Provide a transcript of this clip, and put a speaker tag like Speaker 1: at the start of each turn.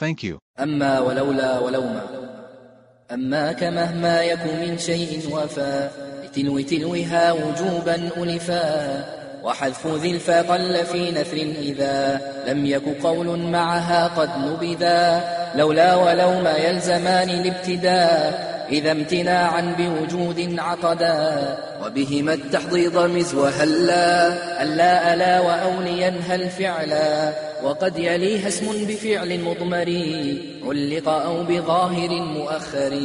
Speaker 1: Thank you.
Speaker 2: أما ولولا ولوما. أما كمهما يك من شيء وفى. لتلو تلوها وجوبا ألفا. وحذف ذي الفا قل في نثر إذا. لم يك قول معها قد نبذا. لولا ولوما يلزمان الابتداء. إذا امتناعا بوجود عقدا وبهما التحضيض مز وهلا ألا ألا وأوليا هل فعلا؟ وقد يليها اسم بفعل مضمر علق أو بظاهر مؤخر